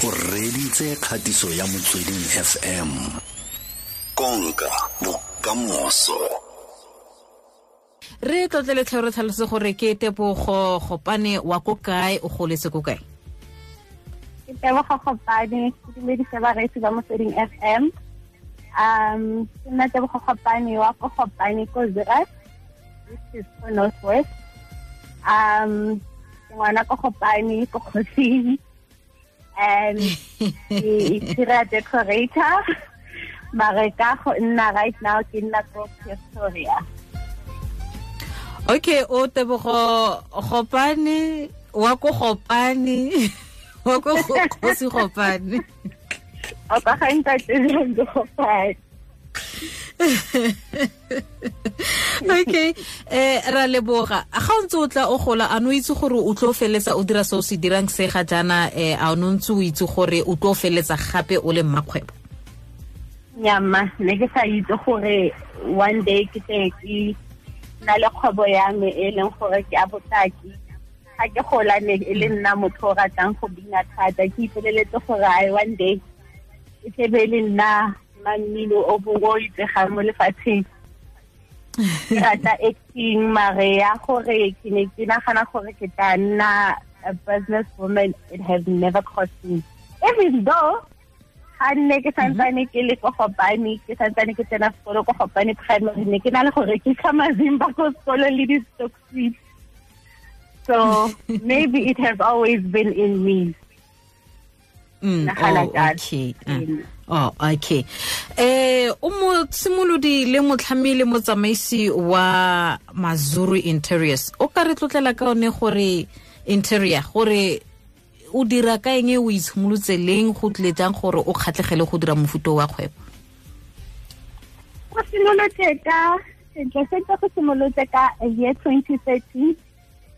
o reditse kgatiso ya motsweding fm konka bokamoso re tlotleletlhe re tlhalose gore ke tebogo gopane wa ko kae o goletse ko kae ke tebogo gopane ke dumedise bareetsi ba motsweding fm um ke nna tebogo gopane wa ko gopane ko zerat which is ko northwest um ke ngwana ko gopane ko kgosing and ke itira decorator. Mare ka go nna right now ke nna ko pretoria okay o tebogo gopane wa ko gopane wa ko kgosi gopane. O ka ga ntate gopane okay eh ra leboga. Ga o ntse o tla o gola a no itse gore o tlo feletsa o dira se o se dirang se ga jaana eh a no ntse o itse gore o tlo gape o le mmakgwebo. Nyama ne ke sa itse gore one day ke tle ke na le kgwebo ya me e leng gore ke a botaki. Ga ke gola ne e le nna motho o ratang go bina thata ke gore one day e tebe le nna mmino o bongwe o itsegang mo lefatsheng. Ke rata acting mare ya gore ke ne ke nagana gore ke tla nna a business woman it has never cost me. Even though ga nne ke mhm. santsane ke le ko gopane ke santsane ke tsena sekolo ko gopane primary ne ke na le gore ke sa mazimba ko sekolo le di-stock seat so maybe it has always been in me Nagana oh, jalo. um Mm. Oh, okay. Eh o mo simolodi le motlhami le motsamaisi wa Mazuru Interiors. O ka re tlotlela ka one gore interior gore o dira ka eng e o itshimolotse leng go tletang gore o kgatlhegele go dira mofuto wa kgwebo. o simolotse ka sentle sentle go simolotse ka year 2013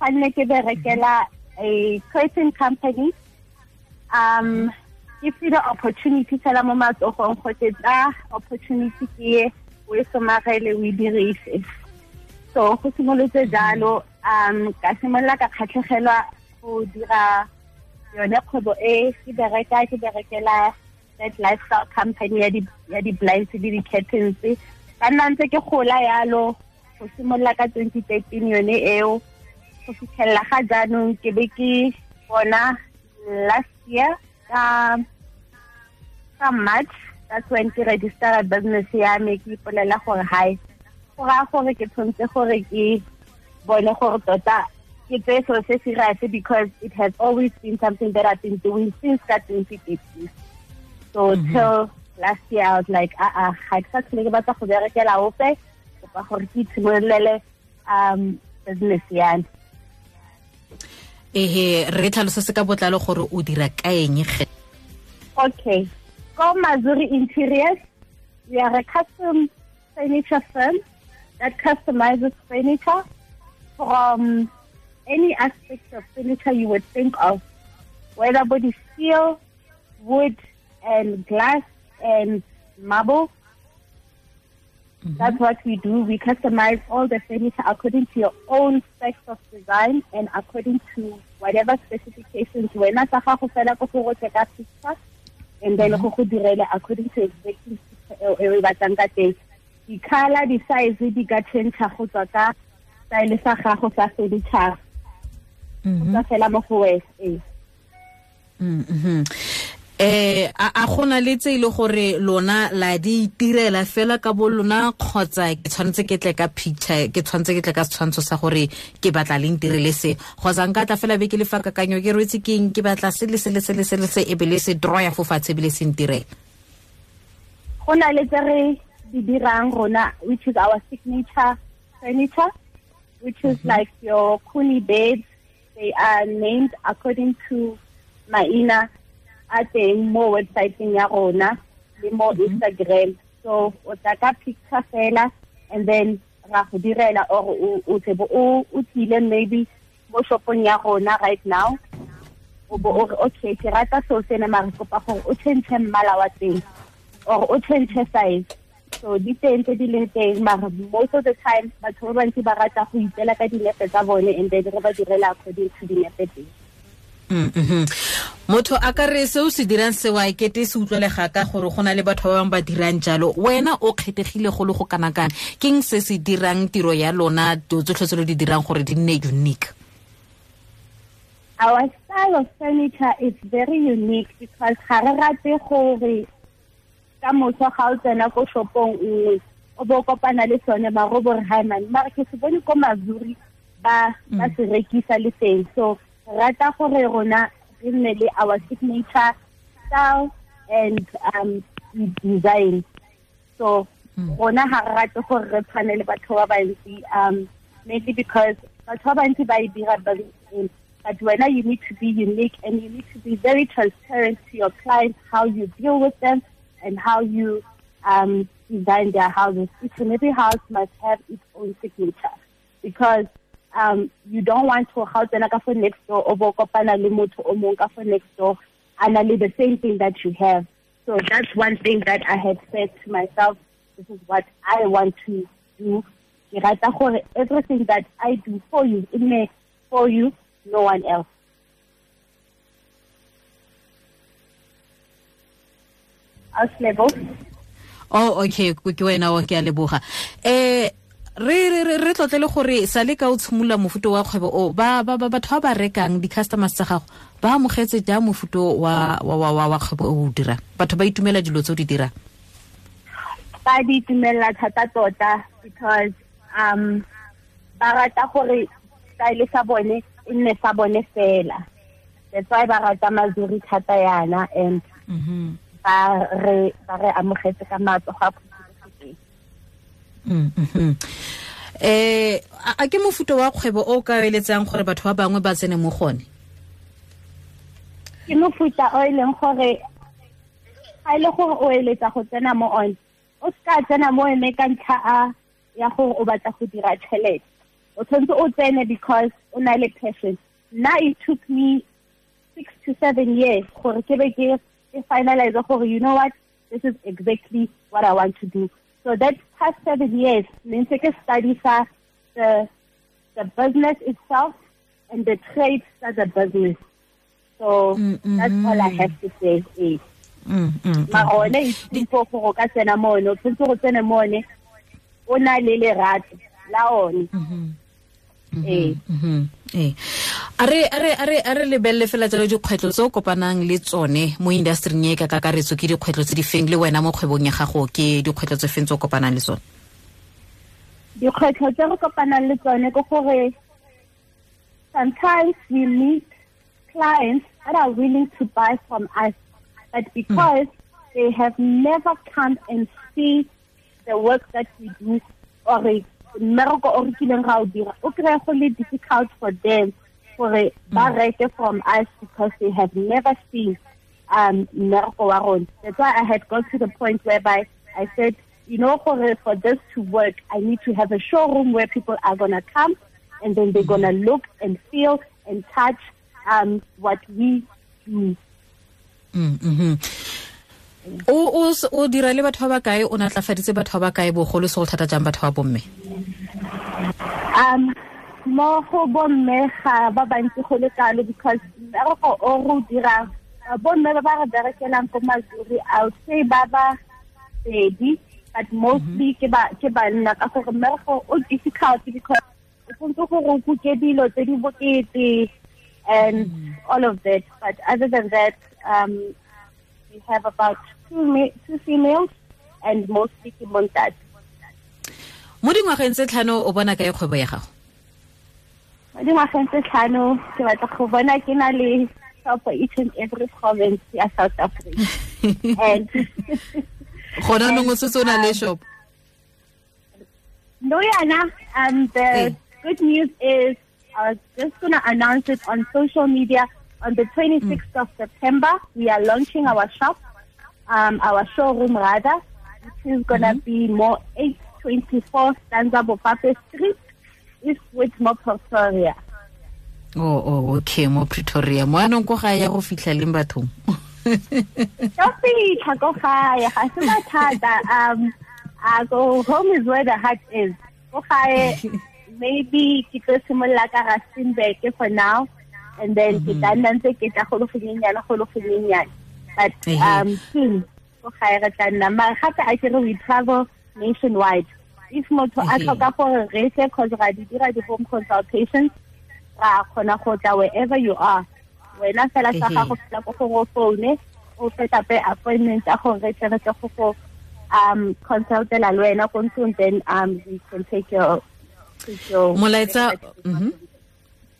ga nne ke berekela a curtain company um ke file opportunity fela mo matsogong go opportunity ke o e somarele o e dirise so go simolotse jalo um ka simolola ka kgatlhegelwa go dira yone kgwebo e ke bereka ke berekela that lifestyle company ya di ya di blinds le di curtains. Ka nna ntse ke gola yalo go simolola ka 2013 yone eo. Go fitlhelela ga jaanong ke be ke bona last year ka ka march that's when ke registera business ya me ke ipolela gore hi. Go raya gore ke tshwanetse gore ke bone gore tota ke tseye selo se serious because it has always been something that I've been doing since ka 2013 so till last year I was like ah ah ga ke sa tlhole ke batla go berekela ope kopa gore ke itshimololele um business ya me Ehe re ka botlalo gore o dira ka eng ge. Okay. Go Mazuri Interiors. We are a custom furniture firm that customizes furniture from any aspect of furniture you would think of, whether body steel, wood, and glass and marble. That's what we do. We customize all the furniture according to your own specs of design and according to whatever specifications. Wena sa gago fela go go ka picture and then go go direla according to exactly e o e batlang ka teng. Di-color di-size di ka change go tswa ka style sa gago sa furniture. Go tswa fela mo go wes ee. Mhm. Eh a a gona le tse ile gore lona la di itirela fela ka bo lona kgotsa ke tshwanetse ke tle ka picture ke tshwanetse ke tle ka setshwantsho sa gore ke batla le ntirele se. Kgotsa nka tla fela be ke le fa kakanyo ke rwetse ke eng ke batla se le se le se le se le se e be le se draw ya fo fatshe e be le se ntirela. Go na le tse re di dirang rona which is our signature furniture which is like your kuni beds. They are named according to maina a teng mo websiteng ya rona le mo instagram. So o tla ka picture fela and then ra go direla or o o tle bo o o tlile maybe mo shopong ya rona right now. O bo o okay ke rata seo sene mare kopa gore o change mmala wa teng or o change size. So di teng tse di leng teng mara most of the time batho ba bantsi ba rata go itela ka dinepe tsa bone and then re ba direla according to dinepe teng Mhm. Motho a ka re se o se dirang se wa ekete se utlwelega ka gore go na le batho ba bangwe ba dirang jalo. Wena o kgethegile go le go kanakana. Eng se se dirang tiro ya lona tsotlhe tse lo di dirang gore di nne unique? Our style of furniture is very unique because ga re rate gore ka moso ga o tsena ko shopong nngwe o bo kopana le sone ba go bore hi mara ke se bone ko mazuri ba ba se rekisa le teng. So rata gore rona re nne le our signature style and um design so rona ga re rate gore re tshwane le batho ba bantsi um mainly because batho ba bantsi ba e dira but wena you need to be unique and you need to be very transparent to your clients how you deal with them and how you um design their houses. Each and every house must have its own signature because um, you don't want to house for next door or kopana le motho o mong for next door and I the same thing that you have. So that's one thing that I had said to myself, this is what I want to do. Everything that I do for you, it may for you, no one else. House level. oh okay ke wena o ke a leboga eh re re re tlotle le gore sa le ka o tshimolola mofuto wa kgwebo o ba ba batho ba ba rekang di-customers tsa gago ba amogetse ja mofuto wa wa wa wa kgwebo o o dirang batho ba itumela dilo tse o di dirang ba di itumela thata tota because um ba rata gore style sa bone e nne sa bone fela that's why ba rata mazuri thata yana and mm -hmm. ba re ba re amogetse ka matsogo a phuthulogileng mm-hmm. Eh a ke mofuto wa kgwebo o ka eletsang gore batho ba bangwe ba tsene mo gone ke mofuta o e leng gore ga e le gore o eletsa go tsena mo one. O ska tsena mo ene ka ntlha a ya gore o batla go dira tšhelete. O tshwanetse o tsene because o na le passion. Nna it took me six to seven years gore ke be ke finalize for you know what? This is exactly what I want to do. So that past seven years, means take a study for the the business itself and the trade as a business. So mm -hmm. that's all I have to say. Is. Mm -hmm. ma one e go ka tsena mo no tshwantse go tsena mo ne o na le lerato la one ee. Ee. A re lebelele re a re lebelle fela jalo dikgwetlho tse o kopanang le tsone mo industry-ing e ka kakaretso ke dikgwetlho tse di feng le wena mo kgwebong ya gago ke dikgwetlho tse feng tse o kopanang le tsone? Dikgwetlho tse re kopanang le tsone ke gore sometimes we meet clients that are willing to buy from us but because mm. they have never come and see the work that we do or mmereko o re kileng ga o dira o kry go le difficult for them gore ba reke from us because they have never seen um mmereko wa rona. That's why i had got to the point whereby i said you know gore for this to work i need to have a showroom where people are going to come and then they're going to look and feel and touch um what we do. Mm -hmm. O o dira le batho ba ba kae? O natlafaditse batho ba ba kae? Bogolo se go thata jang batho ba bomme? Um mo go bomme ga ba bantsi go le kalo because mmereko o re dirang bomme ba ba re berekelang ko mazuri i would say ba ba pedi but mostly ba ke banna ka gore mmereko o difficult because o tshwanetse gore o kuke dilo tse di bokete and all of that. But other than that um we have about two, two females and mostly ke montate mo dingwageng tse tlhano o bona ka e kgwebo ya gago? Mo dingwageng tse tlhano ke batla go bona ke na le shop each and every province ya south africa. And gona nong o setse o na le shop. no yana um the hey. good news is I was just going to announce it on social media on the 26th mm. of September. We are launching our shop um, our showroom rather, which is going to mm -hmm. be more 824 Stanza Bopape Street, East Whitmore, Pretoria. Oh, oh, okay, mo Pretoria. Mo anong ko ga ya go fitlha le bathong? Ka fitlha ko gae, ga se mathata. Um, go home is where the heart is. Ko gae, maybe ke tlo simolola ka Rustenburg for now. And then ke tla nna ntse ke tla go le gonyenyana go le gonyenyana but um soon go gae re tla nna. Mara gape a kere we travel nationwide. If motho a tlhoka gore re tle cause ra di dira di-home consultations ra kgona go tla wherever you are. Wena fela sa gago fela ko gore o foune o setape appointment ya gore re tle re tle go go um consultela le wena ko ntlong then um we can take your molaetsa mhm.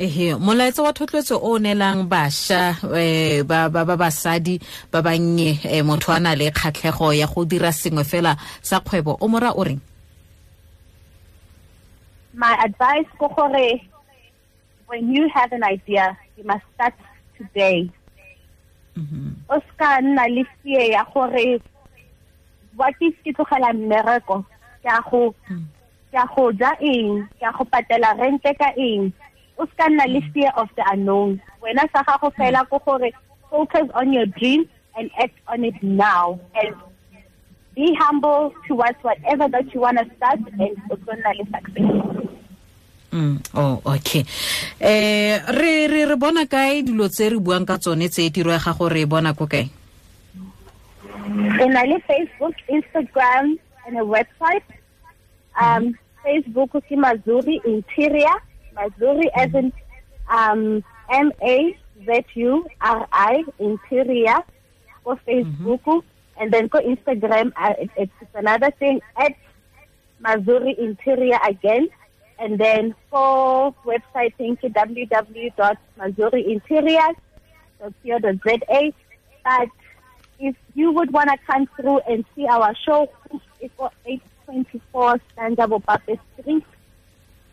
Ehe molaetsa wa thotloetso o neelang bašwa um ba ba ba basadi ba bannye um motho a na le kgatlhego ya go dira sengwe fela sa kgwebo. O mora o reng? My advice ko gore when you have an idea you must start today. O ska nna le fear ya gore what if ke tlogela mmereko? Go ke a go ja eng? Ke a go patela rente ka eng o ska nna le fear of the unknown. Wena sa gago fela ko gore focus on your dream and act on it now. And be humble towards whatever that you want to start and o tlo nna le success. Mm, oh, okay. Eh re re re bona kae dilo tse re buang ka tsone tse dirwega gore e bona ko kae? Re na le Facebook, Instagram, and a website. Um, Facebook ke Mazuri Interior. Mazuri as in um, M A Z U R I Interior for Facebook. And then go Instagram, uh, it, it's another thing at Mazuri Interior again. And then for website, think www.mazuriinterior.co.za. But if you would want to come through and see our show, it's for 824 Stanza Bopape Street,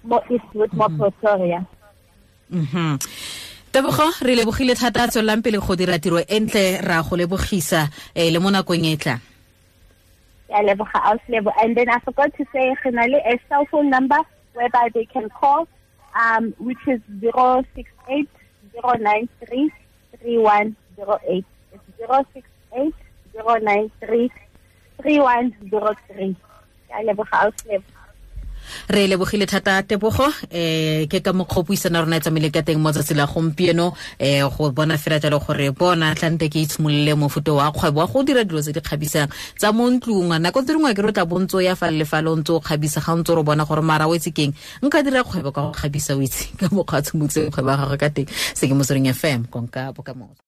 Mo Eastwood, Mo Pretoria. mhm tebogo re lebogile thata a tswelelang pele go dira tiro e ntle ra go lebogisa um le mo nakong e tlang Yeah, Leboga Auslebo. And then I forgot to say, a cell phone number whereby they can call, um, which is 068 093 3108. It's 068 093 3103. Yeah, Leboga Auslebo. Re lebogile thata tebogo um ke ka mokgwa puisana rona e tsamaile ka teng mo tsatsi la gompieno um go bona fela jalo gore bona tlante ke itshimolole mofuto wa kgwebo wa go dira dilo tse di kgabisang tsa mo ntlong nako tse dingwe ke re tla bontse ya fa le fa le ntse o kgabisa ga ntse re bona gore mara o etse keng. Nka dira kgwebo ka go kgabisa o itse ka mokgwa tshimotse kgwebo ya gagwe ka teng. Se ke motsweding fm konka bokamoso